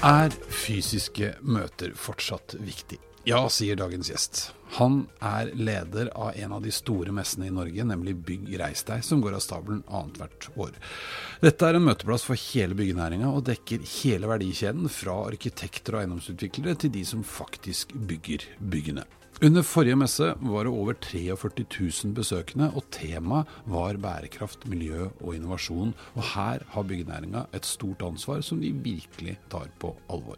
Er fysiske møter fortsatt viktig? Ja, sier dagens gjest. Han er leder av en av de store messene i Norge, nemlig Bygg Reis deg, som går av stabelen annethvert år. Dette er en møteplass for hele byggenæringa, og dekker hele verdikjeden fra arkitekter og eiendomsutviklere til de som faktisk bygger byggene. Under forrige messe var det over 43 000 besøkende, og temaet var bærekraft, miljø og innovasjon. Og her har byggenæringa et stort ansvar som de virkelig tar på alvor.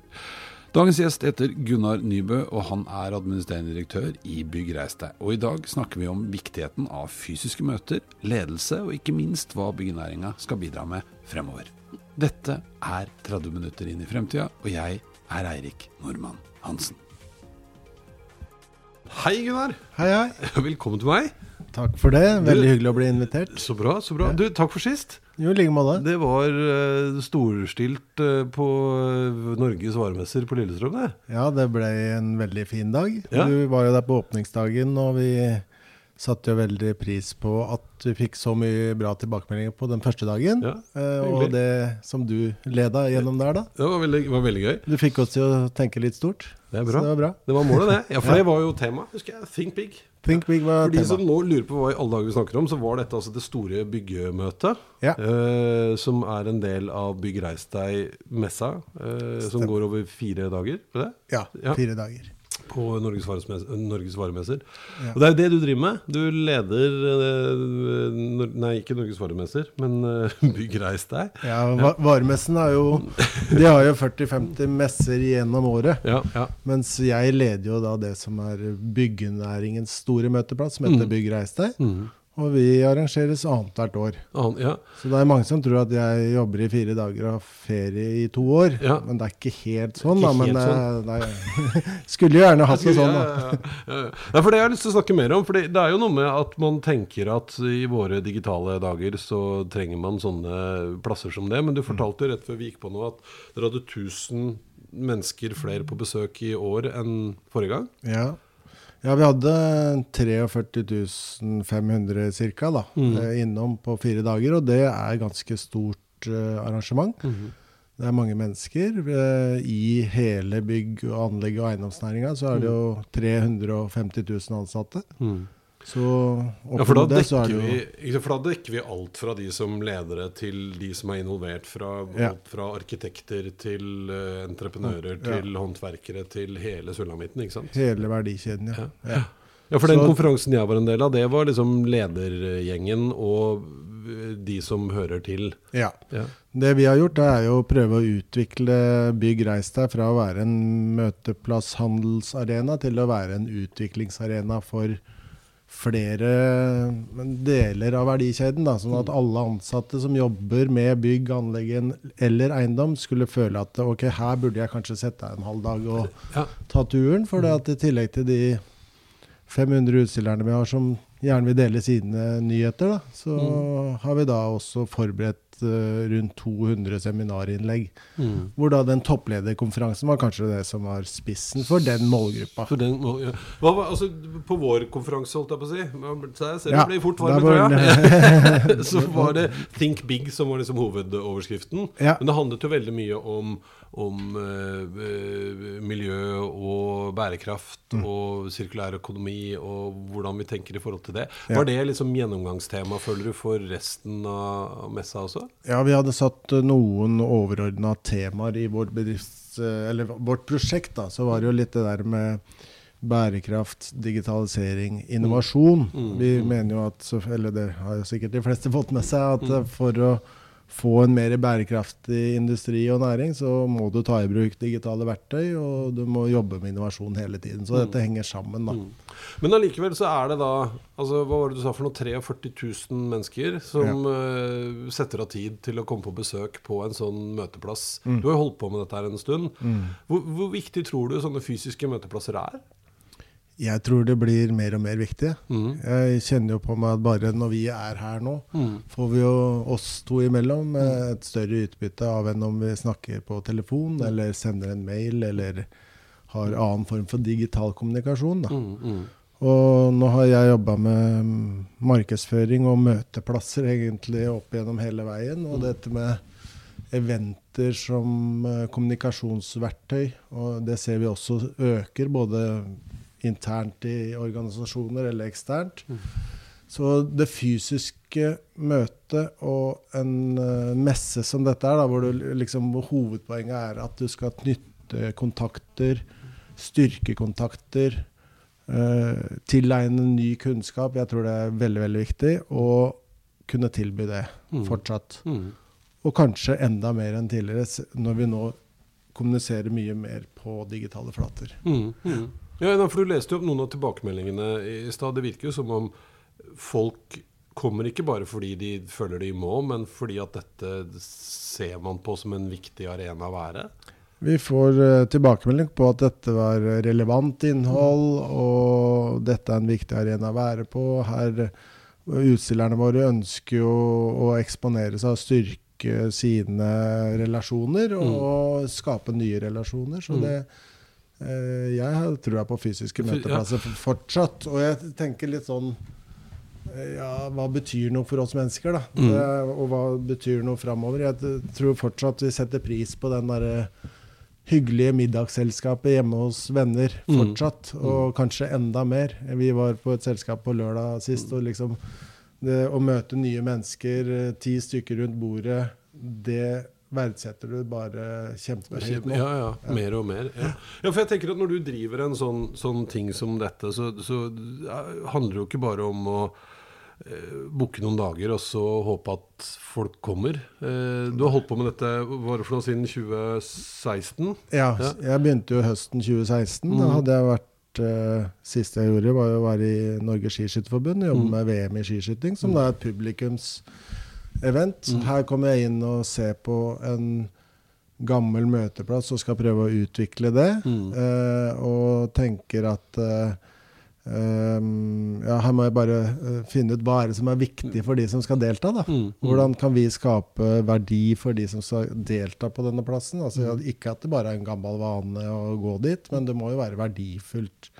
Dagens gjest heter Gunnar Nybø, og han er administrerende direktør i Bygg Reis deg. Og i dag snakker vi om viktigheten av fysiske møter, ledelse og ikke minst hva byggenæringa skal bidra med fremover. Dette er 30 minutter inn i fremtida, og jeg er Eirik Normann Hansen. Hei, Gunnar. Hei, hei. Velkommen til meg. Takk for det. Veldig hyggelig å bli invitert. Så bra. så bra. Du, Takk for sist. Jo, i like måte. Det var uh, storstilt uh, på uh, Norges varemesser på Lillestrøm, det. Ja, det ble en veldig fin dag. Ja. Du var jo der på åpningsdagen, og vi satte jo veldig pris på at vi fikk så mye bra tilbakemeldinger på den første dagen. Ja, Eh, og det som du leda gjennom der, da. Det var veldig, var veldig gøy. Du fikk oss til å tenke litt stort. Det er Så det var bra. Det var målet, det. Ja, For det var jo tema. Husker jeg. Think big. Think Big var For de som nå lurer på hva i alle dager vi snakker om, så var dette altså det store byggemøtet. Ja. Uh, som er en del av Bygg Reis deg-messa, uh, som går over fire dager. er det? Ja, Ja. fire dager. På Norges, Norges varemesser. Ja. Og det er jo det du driver med. Du leder eh, Nei, ikke Norges varemesser, men eh, Bygg deg. Ja, va Varemessen er jo De har jo 40-50 messer gjennom året. Ja, ja. Mens jeg leder jo da det som er byggenæringens store møteplass, som heter Mm. Byggreis deg. Mhm. Og vi arrangeres annethvert år. An, ja. Så det er mange som tror at jeg jobber i fire dager og har ferie i to år. Ja. Men det er ikke helt sånn, Ikke da. Men helt det, det, skulle jo gjerne hatt det sånn, da. Ja, ja, for det jeg har lyst til å snakke mer om. For det er jo noe med at man tenker at i våre digitale dager så trenger man sånne plasser som det. Men du fortalte jo rett før vi gikk på nå at dere hadde 1000 mennesker flere på besøk i år enn forrige gang. Ja. Ja, vi hadde 43.500 ca. da, Mm. eh, innom på fire dager. Og det er ganske stort eh, arrangement. Det er mange mennesker. Eh, I hele bygg- og anlegg- og eiendomsnæringa så er det jo 350 000 ansatte. Så Ja, for da, det så er dekker det vi, for da dekker vi alt fra de som ledere til de som er involvert. Fra, Ja. alt fra arkitekter til uh, entreprenører Ja. til håndverkere til hele sulamitten. ikke sant? hele verdikjeden, ja. ja. Ja, for den Så- konferansen jeg var en del av, det var liksom ledergjengen og eh, de som hører til. ja. Ja. Det vi har gjort, det er jo å prøve å utvikle Bygg Reis deg fra å være en møteplass, handelsarena, til å være en utviklingsarena for flere deler av verdikjeden. Da, sånn at alle ansatte som jobber med bygg, anlegg eller eiendom, skulle føle at ok, her burde jeg kanskje sette av en halv dag og Ja. ta turen. For det at i tillegg til de 500 utstillerne vi har som gjerne vil dele sine nyheter, da, så har vi da også forberedt eh, rundt 200 seminarinnlegg. Mm. Hvor da den topplederkonferansen var kanskje det som var spissen for den målgruppa. For den, mål, ja. Hva var, altså, på vår konferanse, holdt jeg på å si Så jeg ser Ja, det blir fort der varme, var tror jeg. så var det 'Think Big' som var liksom hovedoverskriften. Ja. Men det handlet jo veldig mye om, om eh, eh, miljø og bærekraft Mm. og sirkulær økonomi og hvordan vi tenker i forhold til det. Ja. Var det liksom gjennomgangstema, føler du, for resten av messa også? Ja, vi hadde satt eh, noen overordna temaer i vårt bedrifts... eh, Eller vårt prosjekt, da. Så var det jo litt det der med bærekraft, digitalisering, innovasjon. Mm, Vi mm. mener jo at, eller det har jo sikkert de fleste fått med seg, at eh, for å få en mer bærekraftig industri og næring, så må du ta i bruk digitale verktøy, og du må jobbe med innovasjon hele tiden. Så dette henger sammen, da. Mm. Men allikevel så er det da altså, Hva var det du sa for noe? 43 000 mennesker som uh, setter av tid til å komme på besøk på en sånn møteplass. Mm. Du har jo holdt på med dette her en stund. Hvor, hvor viktig tror du sånne fysiske møteplasser er? Jeg tror det blir mer og mer viktig. Mm. Jeg kjenner jo på meg at bare når vi er her nå, Mm. får vi jo oss to imellom eh, et større utbytte av enn om vi snakker på telefon, eller sender en mail, eller har annen form for digital kommunikasjon. Da. Mm, mm. Og nå har jeg jobba med mm, markedsføring og møteplasser egentlig opp gjennom hele veien. Og dette med eventer som eh, kommunikasjonsverktøy, og det ser vi også øker, både internt i organisasjoner eller eksternt. Så det fysiske møtet og en eh, messe som dette er, da, hvor, du, liksom, hvor hovedpoenget er at du skal knytte kontakter, styrke kontakter, eh, tilegne ny kunnskap. Jeg tror det er veldig, veldig viktig. Og kunne tilby det Mm. fortsatt. Mm. Og kanskje enda mer enn tidligere, når vi nå kommuniserer mye mer på digitale flater. Mm, mm. Ja, for Du leste jo opp noen av tilbakemeldingene i stad. Det virker jo som om folk kommer ikke bare fordi de føler de må, men fordi at dette ser man på som en viktig arena å være. Vi får eh, tilbakemelding på at dette var relevant innhold, og dette er en viktig arena å være på. Her, utstillerne våre ønsker jo å eksponere seg og styrke sine relasjoner, og skape nye relasjoner. Så Mm. det Jeg har trua på fysiske møteplasser fortsatt. Og jeg tenker litt sånn eh, ja, hva betyr noe for oss mennesker, da? Mm. Det, og hva betyr noe framover? Jeg tror fortsatt vi setter pris på den derre hyggelige middagsselskapet hjemme hos venner Mm. fortsatt, og kanskje enda mer. Vi var på et selskap på lørdag sist, og liksom det å møte nye mennesker, eh, ti stykker rundt bordet, det verdsetter du bare kjempehøyt nå. Ja, ja. Mer og mer. Ja. ja, for jeg tenker at Når du driver en sånn, sånn ting som dette, så, så ja, handler det jo ikke bare om å eh, booke noen dager og så håpe at folk kommer. Eh, du har holdt på med dette var det for noe siden 2016? Ja, Ja. jeg begynte jo høsten 2016. Da Mm. hadde jeg vært eh, Siste jeg gjorde, var å være i Norges Skiskytterforbund, jobbe Mm. med VM i skiskyting, som da er et publikumsevent. Mm. Her kommer jeg inn og ser på en gammel møteplass og skal prøve å utvikle det. Mm. Eh, og tenker at eh, ehm, ja, her må jeg bare eh, finne ut hva er det som er viktig for de som skal delta. da. Mm, mm. Hvordan kan vi skape verdi for de som skal delta på denne plassen? Altså, ikke at det bare er en gammel vane å gå dit, men det må jo være verdifullt.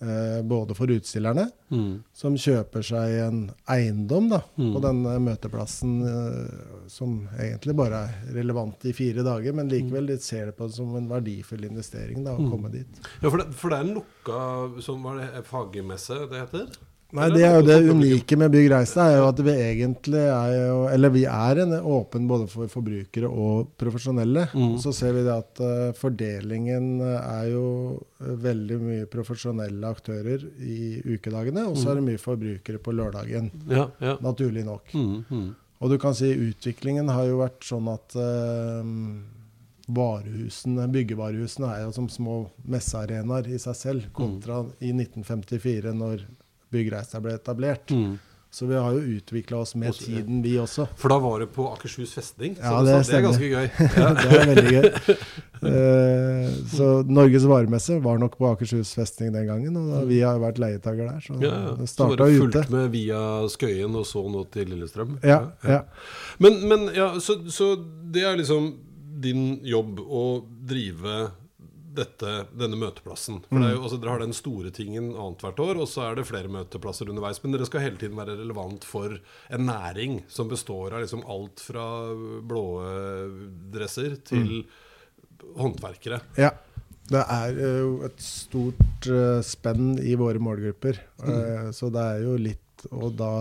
Eh, både for utstillerne, Mm. som kjøper seg en eiendom da, Mm. på denne møteplassen, eh, som egentlig bare er relevant i fire dager, men likevel de ser det på som en verdifull investering da, å Mm. komme dit. Ja, for det, for det er en lukka som var det fagmesse det heter? Nei, det er jo det unike med Bygg Reise, er jo at vi egentlig er jo Eller vi er en åpen både for forbrukere og profesjonelle. Mm. Så ser vi det at eh, fordelingen er jo veldig mye profesjonelle aktører i ukedagene, og så er det mye forbrukere på lørdagen. Ja, ja. Naturlig nok. Mm, mm. Og du kan si utviklingen har jo vært sånn at uh, varehusene, byggevarehusene er jo som små messearenaer i seg selv, kontra i 1954, når Byggreisa ble etablert. Mm. Så vi har jo utvikla oss med tiden, vi også. For da var det på Akershus festning. Så Ja, det, så det er ganske gøy. Ja. det er veldig gøy. Uh, så Norges varemesse var nok på Akershus festning den gangen, og vi har vært leietaker der, så Ja, ja. det Så var starta det ute. fulgt med via Skøyen og så nå til Lillestrøm. Ja, ja. Men, men ja, så, så det er liksom din jobb å drive dette, denne møteplassen. For det er jo, altså, Dere har den store tingen annethvert år, og så er det flere møteplasser underveis. Men dere skal hele tiden være relevant for en næring som består av liksom alt fra blå dresser til håndverkere. Ja. Det er jo et stort eh, spenn i våre målgrupper. Eh, så det er jo litt å da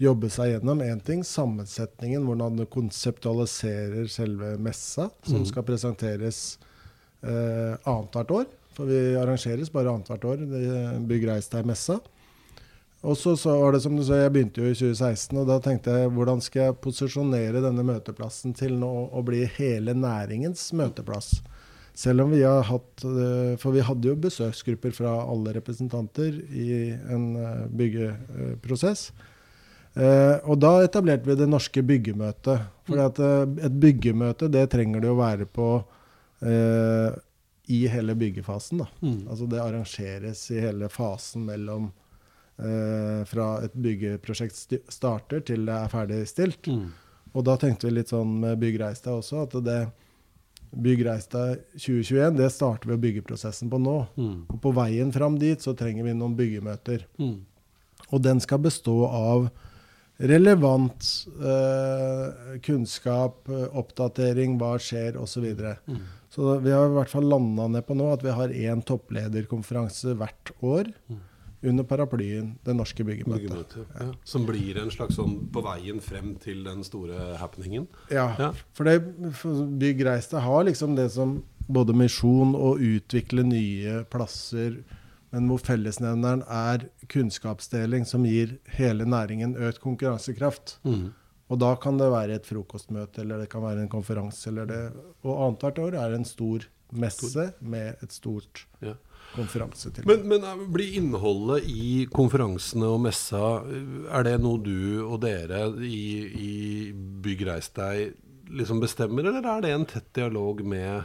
jobbe seg gjennom én ting, sammensetningen, hvordan du konseptualiserer selve messa, som skal presenteres eh, annethvert år. For vi arrangeres bare annethvert år, det Bygg Reis deg-messa. Og så, så var det som du sa, jeg begynte jo i 2016, og da tenkte jeg hvordan skal jeg posisjonere denne møteplassen til nå å bli hele næringens møteplass? Selv om vi har hatt eh, For vi hadde jo besøksgrupper fra alle representanter i en eh, byggeprosess. Eh, og da etablerte vi det norske byggemøtet. For et byggemøte det trenger det å være på eh, i hele byggefasen. Mm. Altså det arrangeres i hele fasen mellom eh, fra et byggeprosjekt starter til det er ferdigstilt. Mm. Og da tenkte vi litt sånn med Bygg Reistad også, at det Bygg Reistad 2021, det starter vi byggeprosessen på nå. Mm. Og på veien fram dit så trenger vi noen byggemøter. Mm. Og den skal bestå av relevant eh, kunnskap, eh, oppdatering, hva skjer, osv. Mm. Så vi har i hvert fall landa ned på nå at vi har én topplederkonferanse hvert år under paraplyen Det norske byggemøtet. Byggemøte. Ja. Som blir en slags sånn på veien frem til den store happeningen. Ja, Ja. for det for Bygg Reistad har liksom det som både misjon å utvikle nye plasser, men hvor fellesnevneren er kunnskapsdeling som gir hele næringen økt konkurransekraft. Mm. Og da kan det være et frokostmøte, eller det kan være en konferanse, eller det Og annethvert år er det en stor messe med et stort Ja. konferansetilbud. Men, men er- blir innholdet i konferansene og messa Er det noe du og dere i, i Bygg Reis deg liksom bestemmer, eller er det en tett dialog med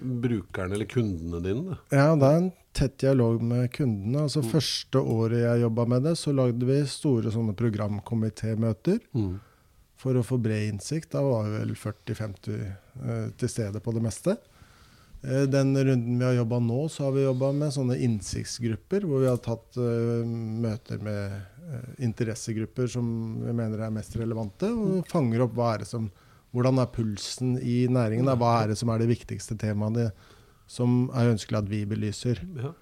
brukerne eller kundene dine? Ja, det er en tett dialog med kundene. Altså Første året jeg jobba med det, så lagde vi store sånne programkomitémøter Mm. for å få bred innsikt. Da var vi vel 40-50 eh, til stede på det meste. Eh, den runden vi har jobba nå, så har vi jobba med sånne innsiktsgrupper, hvor vi har tatt eh, møter med eh, interessegrupper som vi mener er mest relevante, og fanger opp hva er det som hvordan er pulsen i næringen? da? Hva er det som er de viktigste temaene som er ønskelig at vi belyser? Ja.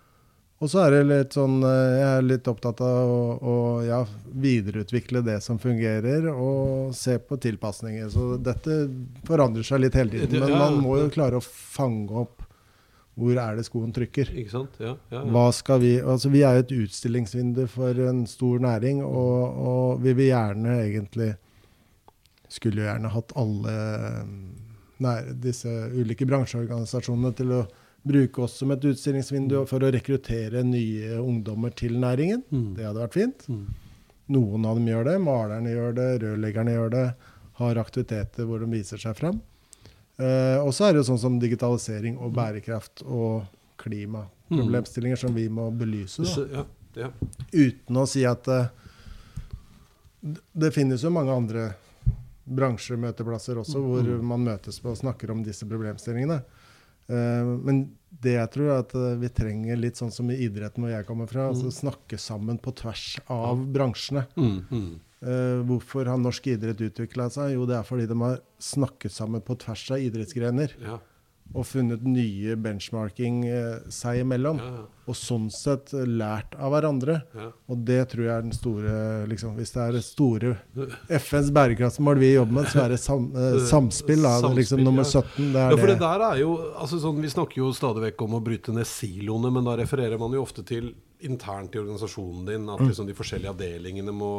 Og så er det litt sånn eh, Jeg er litt opptatt av å, å ja, videreutvikle det som fungerer, og se på tilpasninger. Så dette forandrer seg litt hele tiden. Men man må jo klare å fange opp hvor er det skoen trykker. Ikke sant? Ja, ja, ja. Hva skal vi Altså, vi er jo et utstillingsvindu for en stor næring, og, og vi vil gjerne egentlig Skulle jo gjerne hatt alle nei, disse ulike bransjeorganisasjonene til å bruke oss som et utstillingsvindu for å rekruttere nye ungdommer til næringen. Mm. Det hadde vært fint. Mm. Noen av dem gjør det. Malerne gjør det, rørleggerne gjør det. Har aktiviteter hvor de viser seg fram. Eh, og så er det jo sånn som digitalisering og bærekraft og klimaproblemstillinger som vi må belyse. Da. Ja, ja. Uten å si at eh, det finnes jo mange andre bransjemøteplasser også, hvor man møtes på og snakker om disse problemstillingene. Eh, men det jeg tror er at eh, vi trenger litt sånn som i idretten hvor jeg kommer fra, altså snakke sammen på tvers av bransjene. Mm, mm. Eh, hvorfor har norsk idrett utvikla seg? Jo, det er fordi de har snakket sammen på tvers av idrettsgrener ja. Og funnet nye benchmarking eh, seg imellom. Ja, ja. Og sånn sett eh, lært av hverandre. Ja. Og det tror jeg er den store liksom, Hvis det er det store FNs bærekraftsmål vi jobber med, så er det sam, eh, samspill. Er liksom nummer 17. Det er Ja, for det det. der er jo altså sånn, Vi snakker jo stadig vekk om å bryte ned siloene, men da refererer man jo ofte til internt i organisasjonen din. At liksom de forskjellige avdelingene må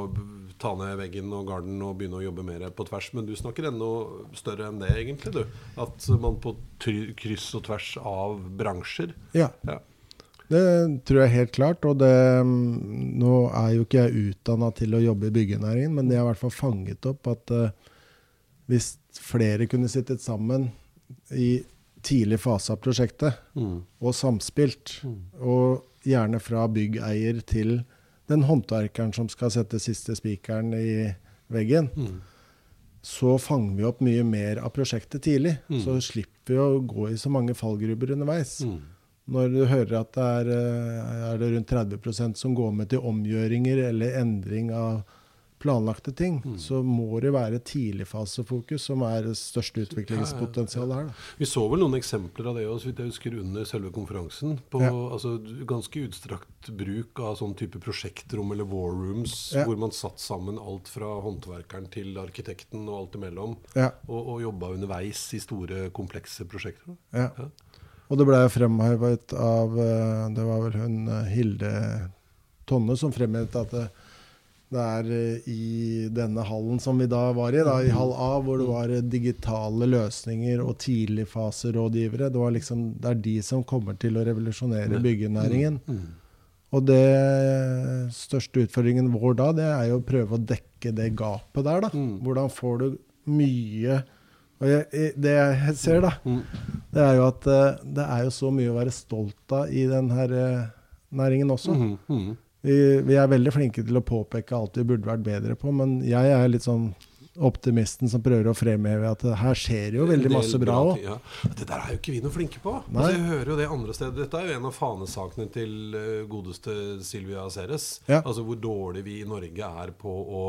ta ned veggen og garden og begynne å jobbe mer på tvers. Men du snakker enda større enn det, egentlig. du At man på kryss og tvers av bransjer Ja, ja. det tror jeg helt klart. Og det mm, Nå er jo ikke jeg utdanna til å jobbe i byggenæringen, men det har i hvert fall fanget opp at uh, hvis flere kunne sittet sammen i tidlig fase av prosjektet mm. og samspilt, og gjerne fra byggeier til den håndverkeren som skal sette siste spikeren i veggen, Mm. så fanger vi opp mye mer av prosjektet tidlig. Mm. Så slipper vi å gå i så mange fallgruber underveis. Mm. Når du hører at det er, eh, er det rundt 30% som går med til omgjøringer eller endring av planlagte ting, Mm. så må det være tidligfasefokus som er det største utviklingspotensialet her. Da. Vi så vel noen eksempler av det også, jeg husker, under selve konferansen. På Ja. altså, ganske utstrakt bruk av sånn type prosjektrom eller war rooms, Ja. hvor man satt sammen alt fra håndverkeren til arkitekten og alt imellom. Ja, Og, og jobba underveis i store, komplekse prosjekter. ja. Og det ble fremhevet av eh, Det var vel hun eh, Hilde Tonne som fremhevet at det, det er eh, i denne hallen som vi da var i, da, i hall A, hvor det var eh, digitale løsninger og tidligfaserådgivere. Det, liksom, det er de som kommer til å revolusjonere byggenæringen. Og det største utfordringen vår da, det er jo å prøve å dekke det gapet der. da. Hvordan får du mye og jeg, jeg- Det jeg ser, da, det er jo at eh, det er jo så mye å være stolt av i denne næringen også. Vi, vi er veldig flinke til å påpeke alt vi burde vært bedre på, men jeg er litt sånn optimisten som prøver å fremheve at her skjer jo veldig masse bra òg. Ja. Det der er jo ikke vi noe flinke på. Altså, jeg hører jo det andre steder. Dette er jo en av fanesakene til eh, godeste Silvia Ceres. Ja. Altså hvor dårlig vi i Norge er på å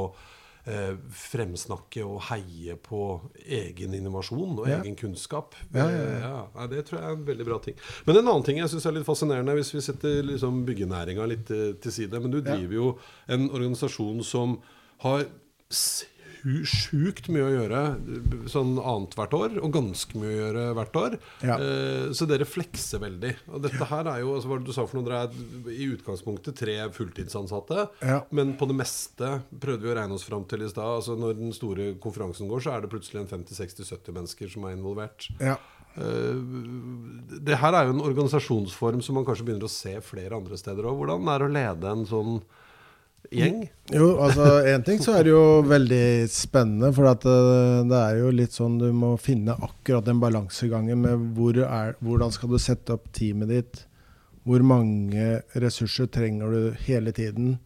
fremsnakke og heie på egen innovasjon og Ja. egen kunnskap. Ja, ja, Eh, det tror jeg er en veldig bra ting. Men en annen ting jeg syns er litt fascinerende, hvis vi setter liksom byggenæringa litt eh, til side Men du driver jo en organisasjon som har sjukt mye å gjøre sånn annethvert år, og ganske mye å gjøre hvert år. Ja. Eh, så dere flekser veldig. Og dette her er jo altså, hva du sa for noe, dere er i utgangspunktet tre fulltidsansatte. Ja. Men på det meste prøvde vi å regne oss fram til i stad. Altså, når den store konferansen går, så er det plutselig en 50-60-70 mennesker som er involvert. Ja. Uh, det her er jo en organisasjonsform som man kanskje begynner å se flere andre steder òg. Hvordan er det å lede en sånn gjeng? Jo, altså én ting så er det jo veldig spennende, for at eh, det er jo litt sånn du må finne akkurat den balansegangen med hvor er, hvordan skal du sette opp teamet ditt, hvor mange ressurser trenger du hele tiden.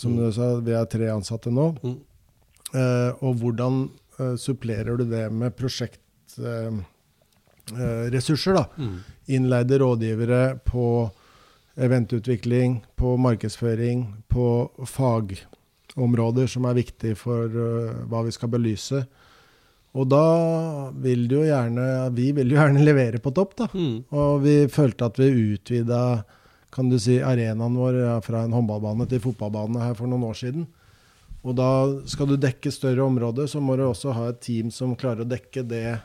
Som du sa, vi er tre ansatte nå. Mm. Eh, og hvordan eh, supplerer du det med prosjektressurser, eh, ressurser, da? Mm. Innleide rådgivere på eventutvikling, på markedsføring, på fagområder som er viktig for øh, hva vi skal belyse. Og da vil du jo gjerne Vi vil jo gjerne levere på topp, da. Mm. Og vi følte at vi utvida kan du si, arenaen vår ja, fra en håndballbane til fotballbane her for noen år siden. Og da skal du dekke større områder, så må du også ha et team som klarer å dekke det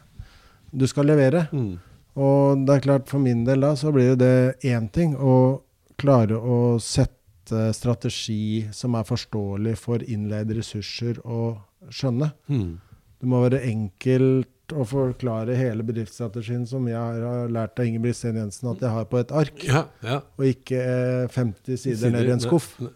du skal levere. Mm. Og det er klart, for min del da, så blir det én ting å klare å sette strategi som er forståelig for innleide ressurser å skjønne. Mm. Det må være enkelt å forklare hele bedriftsstrategien som jeg har lært av Ingebrigt Sten Jensen at jeg har på et ark, Ja, ja. og ikke eh, 50 sider Sider, ned i en skuff. ne-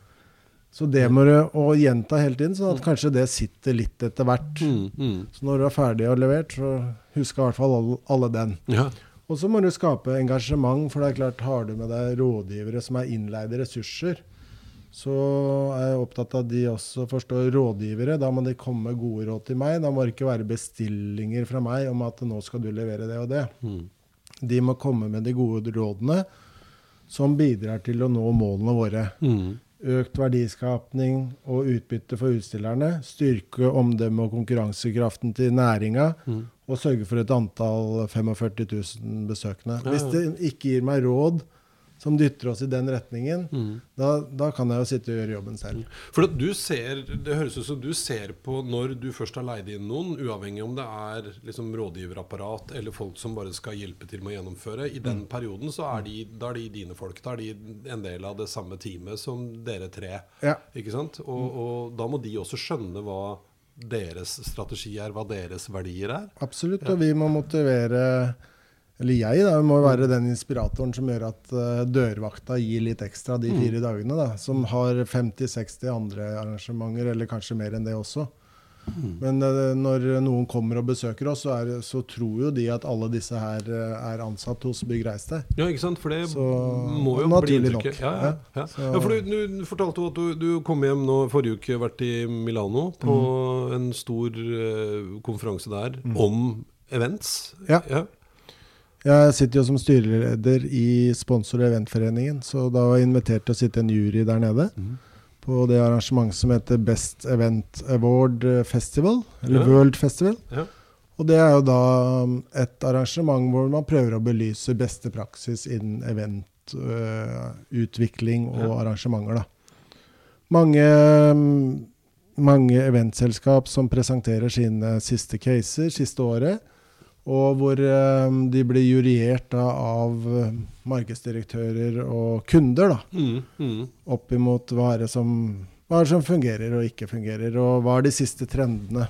Så det må du å gjenta hele tiden, sånn at kanskje det sitter litt etter hvert. Mm, mm. Så når du er ferdig og levert, så husker i hvert fall alle, alle den. Ja. Og så må du skape engasjement, for det er klart, har du med deg rådgivere som er innleide ressurser, så er jeg opptatt av at de også forstår rådgivere. Da må de komme med gode råd til meg. Da må det ikke være bestillinger fra meg om at nå skal du levere det og det. Mm. De må komme med de gode rådene som bidrar til å nå målene våre. Mm. Økt verdiskapning og utbytte for utstillerne. Styrke omdømmet og konkurransekraften til næringa. Mm. Og sørge for et antall 45 000 besøkende. Hvis det ikke gir meg råd som dytter oss i den retningen, Mm. da, da kan jeg jo sitte og gjøre jobben selv. For du ser, Det høres ut som du ser på når du først har leid inn noen, uavhengig om det er liksom rådgiverapparat eller folk som bare skal hjelpe til med å gjennomføre. I den perioden så er de, da er de dine folk. Da er de en del av det samme teamet som dere tre. Ja. Ikke sant? Og, og da må de også skjønne hva deres strategi er, hva deres verdier er. Absolutt. Og vi må motivere Eller jeg da, må være den inspiratoren som gjør at eh, dørvakta gir litt ekstra de Mm. fire dagene. da, Som har 50-60 andre arrangementer, eller kanskje mer enn det også. Mm. Men eh, når noen kommer og besøker oss, så, er, så tror jo de at alle disse her eh, er ansatt hos Bygg Reiste. Ja, ikke sant? For det Så- må jo bli inntrykket. Ja, ja, ja. Ja, for du, du fortalte jo at du, du kom hjem nå forrige uke, vært i Milano på Mm. en stor uh, konferanse der om events. Ja. ja. Jeg sitter jo som styreleder i sponsor- og eventforeningen, så da var jeg invitert til å sitte en jury der nede. Mhm. På det arrangementet som heter Best Event Award Festival, eller Ja. World Festival. Ja. Og det er jo da um, et arrangement hvor man prøver å belyse beste praksis innen eventutvikling og Ja. arrangementer. Da. Mange, um, mange eventselskap som presenterer sine siste caser siste året. Og hvor eh, de blir juriert da, av eh, markedsdirektører og kunder, da. Mm, mm. Opp imot hva er, det som, hva er det som fungerer og ikke fungerer, og hva er de siste trendene.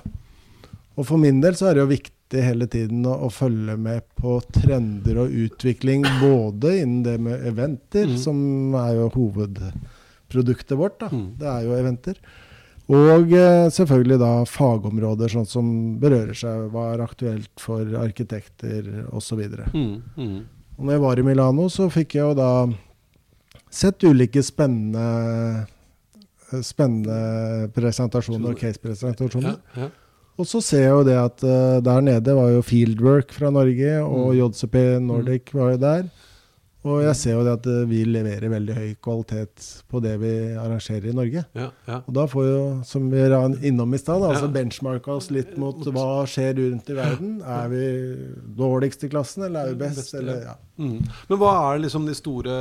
Og for min del så er det jo viktig hele tiden å, å følge med på trender og utvikling, både innen det med eventer, Mm. som er jo hovedproduktet vårt, da. Mm. Det er jo eventer. Og eh, selvfølgelig da fagområder sånn som berører seg, hva er aktuelt for arkitekter osv. Mm, mm. Og når jeg var i Milano, så fikk jeg jo da sett ulike spennende Spennende presentasjoner og case-presentasjoner. Ja, ja. Og så ser jeg jo det at uh, der nede var jo Fieldwork fra Norge, og Mm. JCP Nordic var jo der. Og jeg ser jo det at eh, vi leverer veldig høy kvalitet på det vi arrangerer i Norge. ja, ja. Og da får jo, som vi var innom i stad, altså Ja. benchmarka oss litt mot hva skjer rundt i verden. Er vi dårligst i klassen, eller er vi best? Eller, ja. Mm. Men hva er liksom de store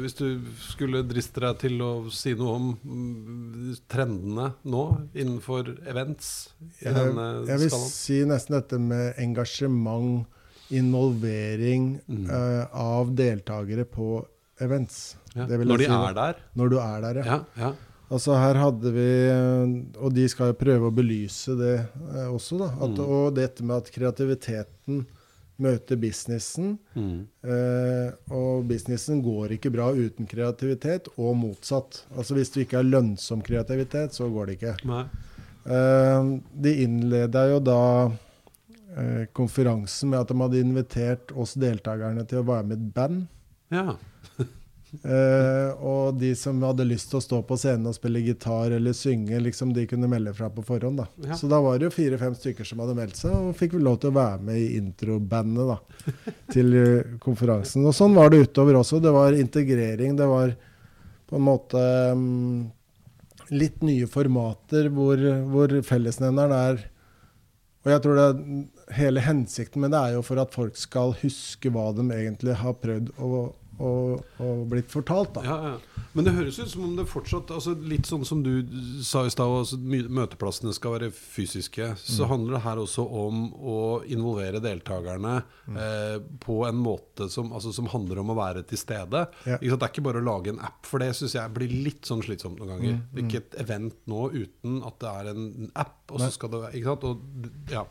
Hvis du skulle driste deg til å si noe om mm, trendene nå innenfor events i Jeg, denne jeg vil skalaen? si nesten dette med engasjement, involvering Mm. uh, av deltakere på events. Ja. Når de si, er der? Når du er der, ja. Ja. Altså her hadde vi eh, Og de skal jo prøve å belyse det eh, også, da. At, Mm. Og dette med at kreativiteten møter businessen. Mm. Eh, og businessen går ikke bra uten kreativitet, og motsatt. Altså Hvis du ikke har lønnsom kreativitet, så går det ikke. Eh, de innleda jo da eh, konferansen med at de hadde invitert oss deltakerne til å være med i et band. Ja. Eh, og de som hadde lyst til å stå på scenen og spille gitar eller synge, liksom de kunne melde fra på forhånd. da. Ja. Så da var det jo fire-fem stykker som hadde meldt seg, og fikk vi lov til å være med i introbandet da, til eh, konferansen. Og sånn var det utover også. Det var integrering. Det var på en måte um, litt nye formater hvor, hvor fellesnevneren er Og jeg tror det er hele hensikten med det er jo for at folk skal huske hva de egentlig har prøvd å, å, å blitt fortalt. da. Ja, ja. Men det høres ut som om det fortsatt altså Litt sånn som du sa i stad, altså møteplassene skal være fysiske. Så Mm. handler det her også om å involvere deltakerne Mm. eh, på en måte som, altså, som handler om å være til stede. Ja. Det er ikke bare å lage en app, for det syns jeg blir litt sånn slitsomt noen ganger. Mm, Det er ikke et event nå uten at det er en app, og så skal det være? Og, ja.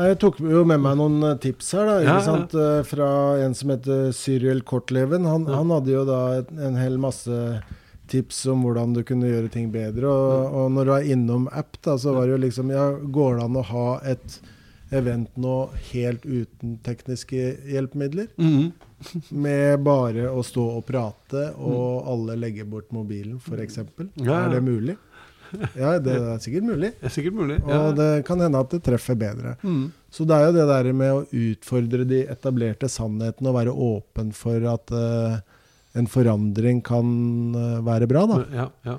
Jeg tok jo med meg noen eh, tips her, da, Ja, ja. sant? Eh, fra en som heter Cyril Kortleven. Han, Ja. han hadde jo da en hel masse tips om hvordan du kunne gjøre ting bedre. Og, og når du er innom app, da, så var det jo liksom ja, Går det an å ha et event nå helt uten tekniske hjelpemidler? Mhm. Med bare å stå og prate, og alle legger bort mobilen, f.eks. Ja, ja. Er det mulig? Ja, det er sikkert mulig. Det er sikkert mulig. Og det kan hende at det treffer bedre. Mm. Så det er jo det der med å utfordre de etablerte sannhetene og være åpen for at uh, en forandring kan uh, være bra, da. ja, ja.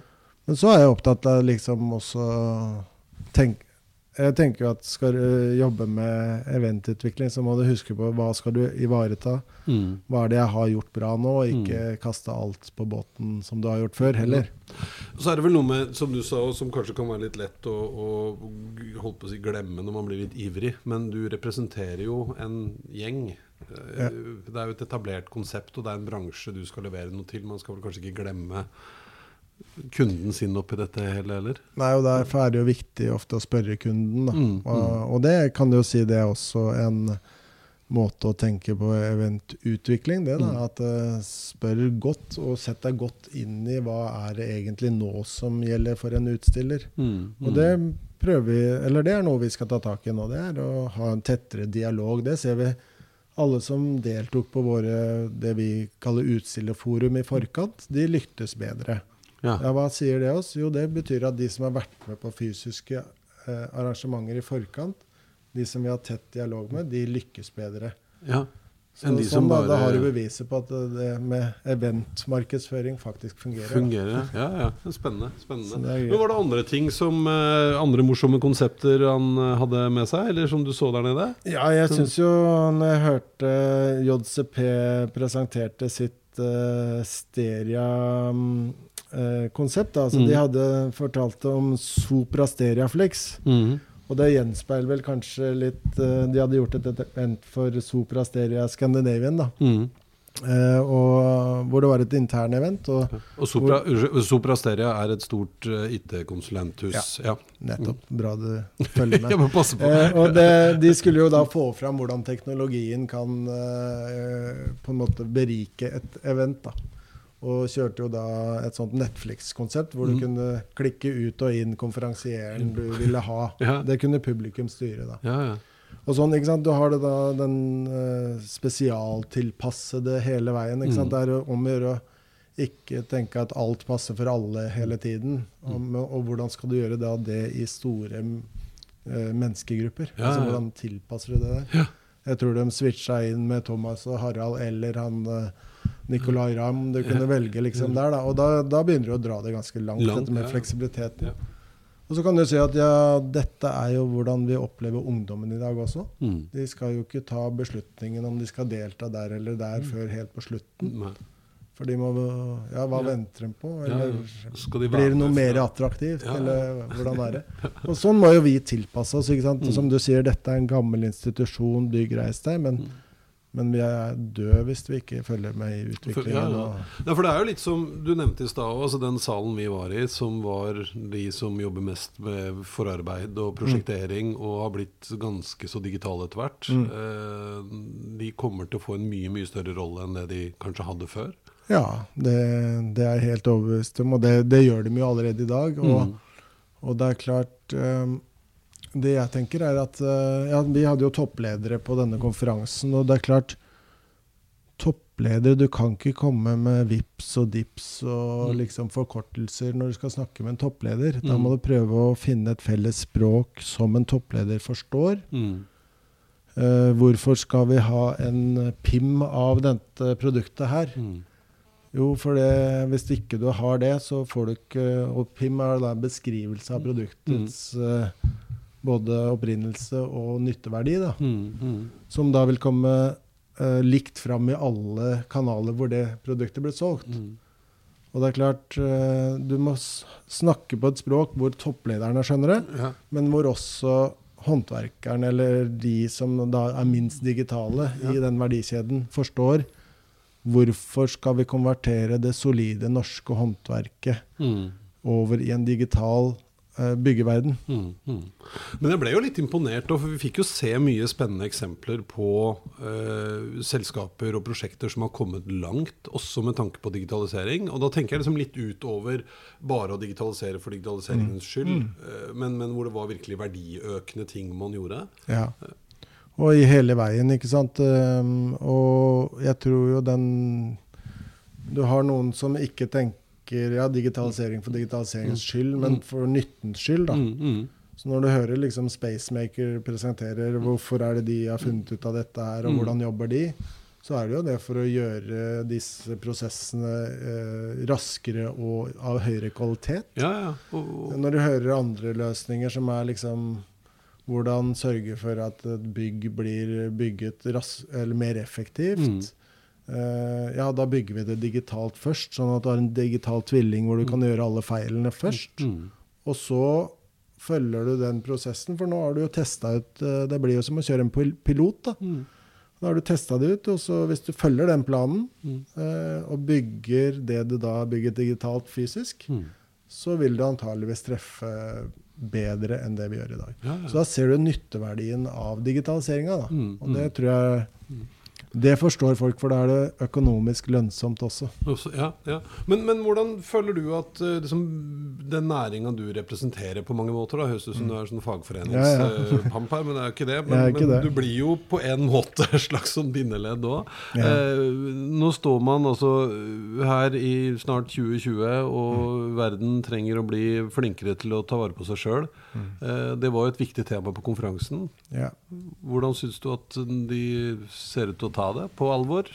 Men så er jeg opptatt av liksom også tenk, Jeg tenker jo at skal du jobbe med eventutvikling, så må du huske på hva skal du ivareta. Mm. Hva er det jeg har gjort bra nå, og ikke kaste alt på båten som du har gjort før, heller. Så er det vel noe med, som du sa, og som kanskje kan være litt lett å, å si, glemme når man blir litt ivrig, men du representerer jo en gjeng. Eh, Ja. Det er jo et etablert konsept, og det er en bransje du skal levere noe til. Man skal vel kanskje ikke glemme kunden sin oppi dette hele eller? Nei, og Derfor er det jo viktig ofte å spørre kunden. Da. Mm, Og, mm. og det kan du jo si det er også en måte å tenke på eventutvikling. Det da, Mm. At uh, spør godt, og sett deg godt inn i hva er det egentlig nå som gjelder for en utstiller. Mm, Og det prøver vi, eller det er noe vi skal ta tak i nå. Det er å ha en tettere dialog. Det ser vi alle som deltok på våre, det vi kaller utstillerforum i forkant, de lyktes bedre. Ja. Ja, Hva sier det oss? Jo, det betyr at de som har vært med på fysiske eh, arrangementer i forkant, de som vi har tett dialog med, de lykkes bedre. ja. Så, sånn som da, da har du beviset på at det med eventmarkedsføring faktisk fungerer. da. Fungerer, ja. ja. Spennende. Spennende. Men Var det andre ting som eh, andre morsomme konsepter han eh, hadde med seg, eller som du så der nede? Ja, jeg syns jo når jeg hørte JCP presenterte sitt uh, Steria-konsept altså Mm. De hadde fortalt om Sopra Stereaflex. Mm. Og det gjenspeiler vel kanskje litt eh, De hadde gjort et event for Sopra Steria Scandinavian, da. Mm. Eh, og, hvor det var et intern event. Og Og Sopra, hvor, Sopra Steria er et stort eh, IT-konsulenthus. Ja. nettopp, bra du følger med. Eh, og det, de skulle jo da få fram hvordan teknologien kan eh, på en måte berike et event. da. Og kjørte jo da et sånt Netflix-konsept hvor du Mm. kunne klikke ut og inn konferansieren du ville ha. Ja. Det kunne publikum styre. da. Ja, ja. Og sånn, ikke sant? Du har det da den uh, spesialtilpassede hele veien. ikke sant? Mm. Det er om å gjøre å ikke tenke at alt passer for alle hele tiden. Mm. Og, og hvordan skal du gjøre da det i store uh, menneskegrupper? Altså. Hvordan tilpasser du det der? Jeg tror de switcha inn med Thomas og Harald eller han eh, Nicolay Ramm. Du kunne velge liksom der, da. Og da, da begynner du å dra det ganske langt, Langt, dette med fleksibiliteten. Og så kan du si at ja, dette er jo hvordan vi opplever ungdommen i dag også. Mm. De skal jo ikke ta beslutningen om de skal delta der eller der Mm. før helt på slutten. Nei. For de må Ja, hva Ja. venter de på? Eller ja. De blir det noe mer attraktivt? Eller hvordan er det? Og sånn må jo vi tilpasse oss. ikke sant? Mm. Som du sier, dette er en gammel institusjon, bygg, reis deg. Men, Mm. Men vi er døde hvis vi ikke følger med i utviklingen. Ja, ja. Ja, for det er jo litt som du nevnte i stad altså den salen vi var i, som var de som jobber mest med forarbeid og prosjektering, og har blitt ganske så digitale etter hvert, Mm. eh, de kommer til å få en mye, mye større rolle enn det de kanskje hadde før. Ja, det, det er jeg helt overbevist om, og det, det gjør de jo allerede i dag. Og, Mm. og det er klart eh, Det jeg tenker, er at eh, ja, Vi hadde jo toppledere på denne konferansen, og det er klart Toppledere Du kan ikke komme med VIPS og DIPS og Mm. liksom forkortelser når du skal snakke med en toppleder. Da Mm. må du prøve å finne et felles språk som en toppleder forstår. Mm. Uh, hvorfor skal vi ha en PIM av dette produktet her? Mm. Jo, for det, hvis ikke du har det, så får du ikke Og PIM er da en beskrivelse av produktets eh, både opprinnelse og nytteverdi, da. Mm. Mm. Som da vil komme eh, likt fram i alle kanaler hvor det produktet ble solgt. Mm. Og det er klart, eh, du må snakke på et språk hvor topplederne skjønner det, Ja. men hvor også håndverkeren eller de som da er minst digitale i den verdikjeden, forstår hvorfor skal vi konvertere det solide norske håndverket Mm. over i en digital byggeverden. Mm, mm. Men jeg ble jo litt imponert, for vi fikk jo se mye spennende eksempler på eh, selskaper og prosjekter som har kommet langt, også med tanke på digitalisering. Og da tenker jeg liksom litt utover bare å digitalisere for digitaliseringens skyld, eh, men, men hvor det var virkelig verdiøkende ting man gjorde. Ja. Og i hele veien, ikke sant. Um, og jeg tror jo den Du har noen som ikke tenker ja, digitalisering for digitaliseringens skyld, men for nyttens skyld. da. Mm, mm. Så når du hører liksom Spacemaker presenterer hvorfor er det de har funnet ut av dette her, og Mm. hvordan jobber de, så er det jo det for å gjøre disse prosessene eh, raskere og av høyere kvalitet. Ja, ja. Og, og, Når du hører andre løsninger som er liksom hvordan sørge for at et bygg blir bygget mer effektivt. Mm. Eh, ja, da bygger vi det digitalt først, sånn at du har en digital tvilling hvor du kan gjøre alle feilene først. mm. Og så følger du den prosessen, for nå har du jo testa ut eh, Det blir jo som å kjøre en pilot. da. Mm. Da har du testa det ut, og så hvis du følger den planen Mm. eh, og bygger det du da har bygget digitalt fysisk, Mm. så vil du antageligvis treffe bedre enn det vi gjør i dag. Ja, Så da ser du nytteverdien av digitaliseringa. da. Mm, Og det mm. tror jeg Mm. Det forstår folk, for da er det økonomisk lønnsomt også. Også, ja, ja. Men, men hvordan føler du at eh, liksom, den næringa du representerer på mange måter da, Høres ut som du er sånn fagforeningspamp Ja, ja. her, men det er jo ikke det. Men, ikke men det. du blir jo på en måte et slags sånn bindeledd òg. Eh, nå står man altså her i snart 2020, og Mm. verden trenger å bli flinkere til å ta vare på seg sjøl. Mm. Eh, det var jo et viktig tema på konferansen. Ja. Hvordan syns du at de ser ut til å ta det på alvor?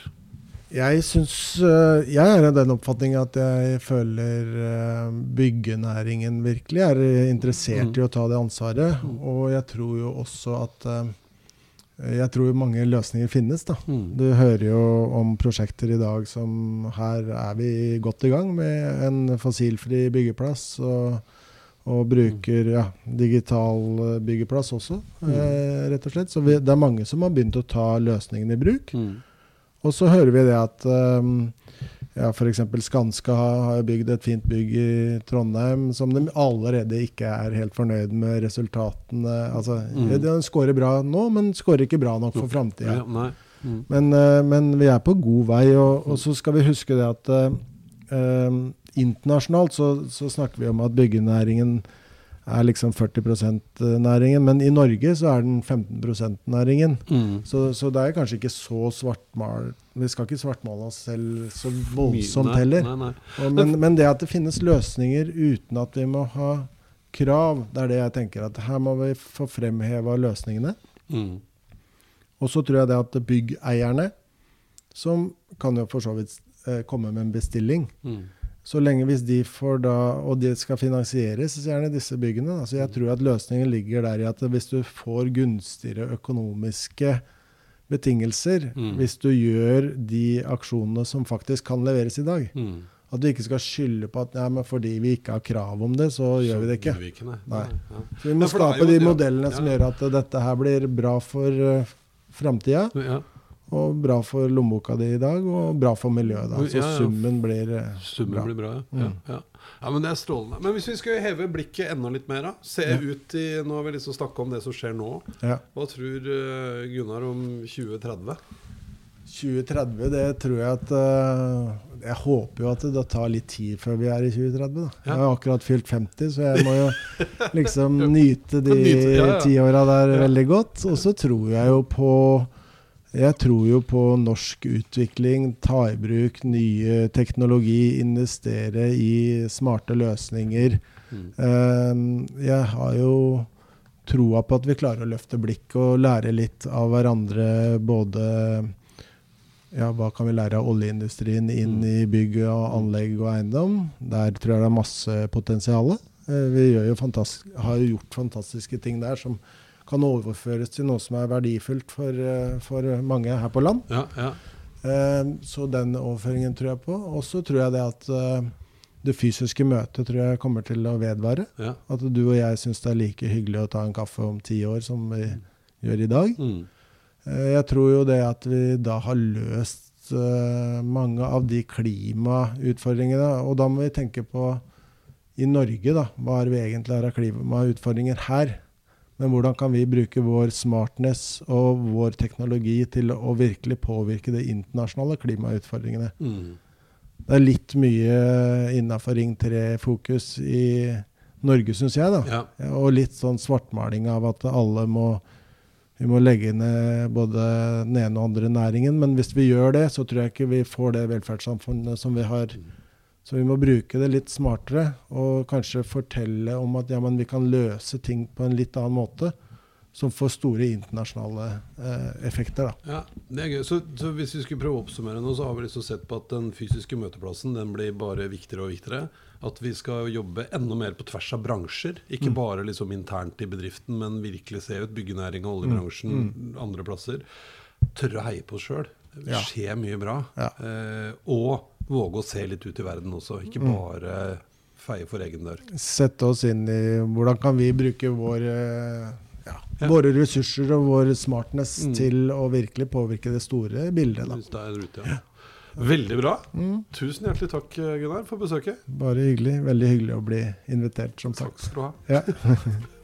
Jeg syns øh, Jeg er av den oppfatning at jeg føler øh, byggenæringen virkelig er interessert Mm. i å ta det ansvaret. Og jeg tror jo også at Jeg tror mange løsninger finnes, da. Mm. Du hører jo om prosjekter i dag som Her er vi godt i gang med en fossilfri byggeplass. Og, Og bruker ja, digital eh, byggeplass også, eh, rett og slett. Så vi, det er mange som har begynt å ta løsningen i bruk. Mm. Og så hører vi det at um, ja, f.eks. Skanska har, bygd et fint bygg i Trondheim som de allerede ikke er helt fornøyd med resultatene. Altså, Mm. De scorer bra nå, men scorer ikke bra nok for framtida. Ja. Mm. Men, eh, men vi er på god vei, og, og så skal vi huske det at eh, internasjonalt så, så snakker vi om at byggenæringen er liksom 40% næringen, men i Norge så er den 15 næringen. Mm. Så, så det er kanskje ikke så svartmal Vi skal ikke svartmale oss selv så voldsomt heller. Nei, nei. Og, men, men det at det finnes løsninger uten at vi må ha krav, det er det jeg tenker at her må vi få fremheva løsningene. Mm. Og så tror jeg det at byggeierne, som kan jo for så vidt eh, komme med en bestilling Mm. Så lenge hvis de får da Og det skal finansieres, gjerne disse byggene. Altså jeg tror at løsningen ligger der i at hvis du får gunstigere økonomiske betingelser, Mm. hvis du gjør de aksjonene som faktisk kan leveres i dag Mm. At du ikke skal skylde på at ja, men fordi vi ikke har krav om det, så gjør vi det ikke. vi ikke, nei. Nei. Ja. Så vi må Ja, skape jo- de ja, modellene som ja. gjør at dette her blir bra for uh, framtida. Og bra for lommeboka di i dag, og bra for miljøet. da. Så Ja, ja. summen blir eh, Summen bra. blir bra, ja. Mm. Ja. Men det er strålende. Men hvis vi skal heve blikket enda litt mer, da. Se ut i Nå har vi liksom snakka om det som skjer nå. Ja. Hva tror eh, Gunnar om 2030? 2030, det tror jeg at eh, Jeg håper jo at det tar litt tid før vi er i 2030. da. Jeg har akkurat fylt 50, så jeg må jo liksom nyte de Nyte, ja, ja. der veldig godt. Og så tror jeg jo på jeg tror jo på norsk utvikling, ta i bruk nye teknologi, investere i smarte løsninger. Mm. Eh, jeg har jo troa på at vi klarer å løfte blikket og lære litt av hverandre. Både ja, hva kan vi lære av oljeindustrien inn i bygg og anlegg og eiendom? Der tror jeg det er masse potensial. Eh, vi gjør jo har jo gjort fantastiske ting der som kan overføres til noe som er verdifullt for, eh, for mange her på land. Ja, ja. Eh, Så den overføringen tror jeg på. Og så tror jeg det at eh, det fysiske møtet tror jeg kommer til å vedvare. ja. At du og jeg syns det er like hyggelig å ta en kaffe om ti år som vi gjør i dag. Mm. Jeg tror jo det at vi da har løst mange av de klimautfordringene. Og da må vi tenke på i Norge, da. Hva er vi egentlig har av klimautfordringer her? Men hvordan kan vi bruke vår smartness og vår teknologi til å virkelig påvirke de internasjonale klimautfordringene? Mm. Det er litt mye innafor Ring 3-fokus i Norge, syns jeg. da. Ja. Og litt sånn svartmaling av at alle må vi må legge ned både den ene og andre næringen. Men hvis vi gjør det, så tror jeg ikke vi får det velferdssamfunnet som vi har. Så vi må bruke det litt smartere og kanskje fortelle om at ja, men vi kan løse ting på en litt annen måte. Som får store internasjonale eh, effekter. da. Ja, det er gøy. Så, så hvis vi skulle prøve å oppsummere nå, så har vi liksom sett på at den fysiske møteplassen den blir bare viktigere og viktigere. At vi skal jobbe enda mer på tvers av bransjer. Ikke bare liksom internt i bedriften, men virkelig se ut byggenæringa, oljebransjen, andre plasser. Tørre å heie på oss sjøl. Det Ja. skjer mye bra. Ja. Eh, og våge å se litt ut i verden også. Ikke bare feie for egen dør. Sette oss inn i hvordan kan vi bruke vår, eh, ja, Ja. våre ressurser og vår smartness Mm. til å virkelig påvirke det store bildet. da. Hvis det er ute, ja. Veldig bra. Mm. Tusen hjertelig takk, Gunnar, for besøket. Bare hyggelig. Veldig hyggelig å bli invitert, som sagt. Takk skal du ha. Ja.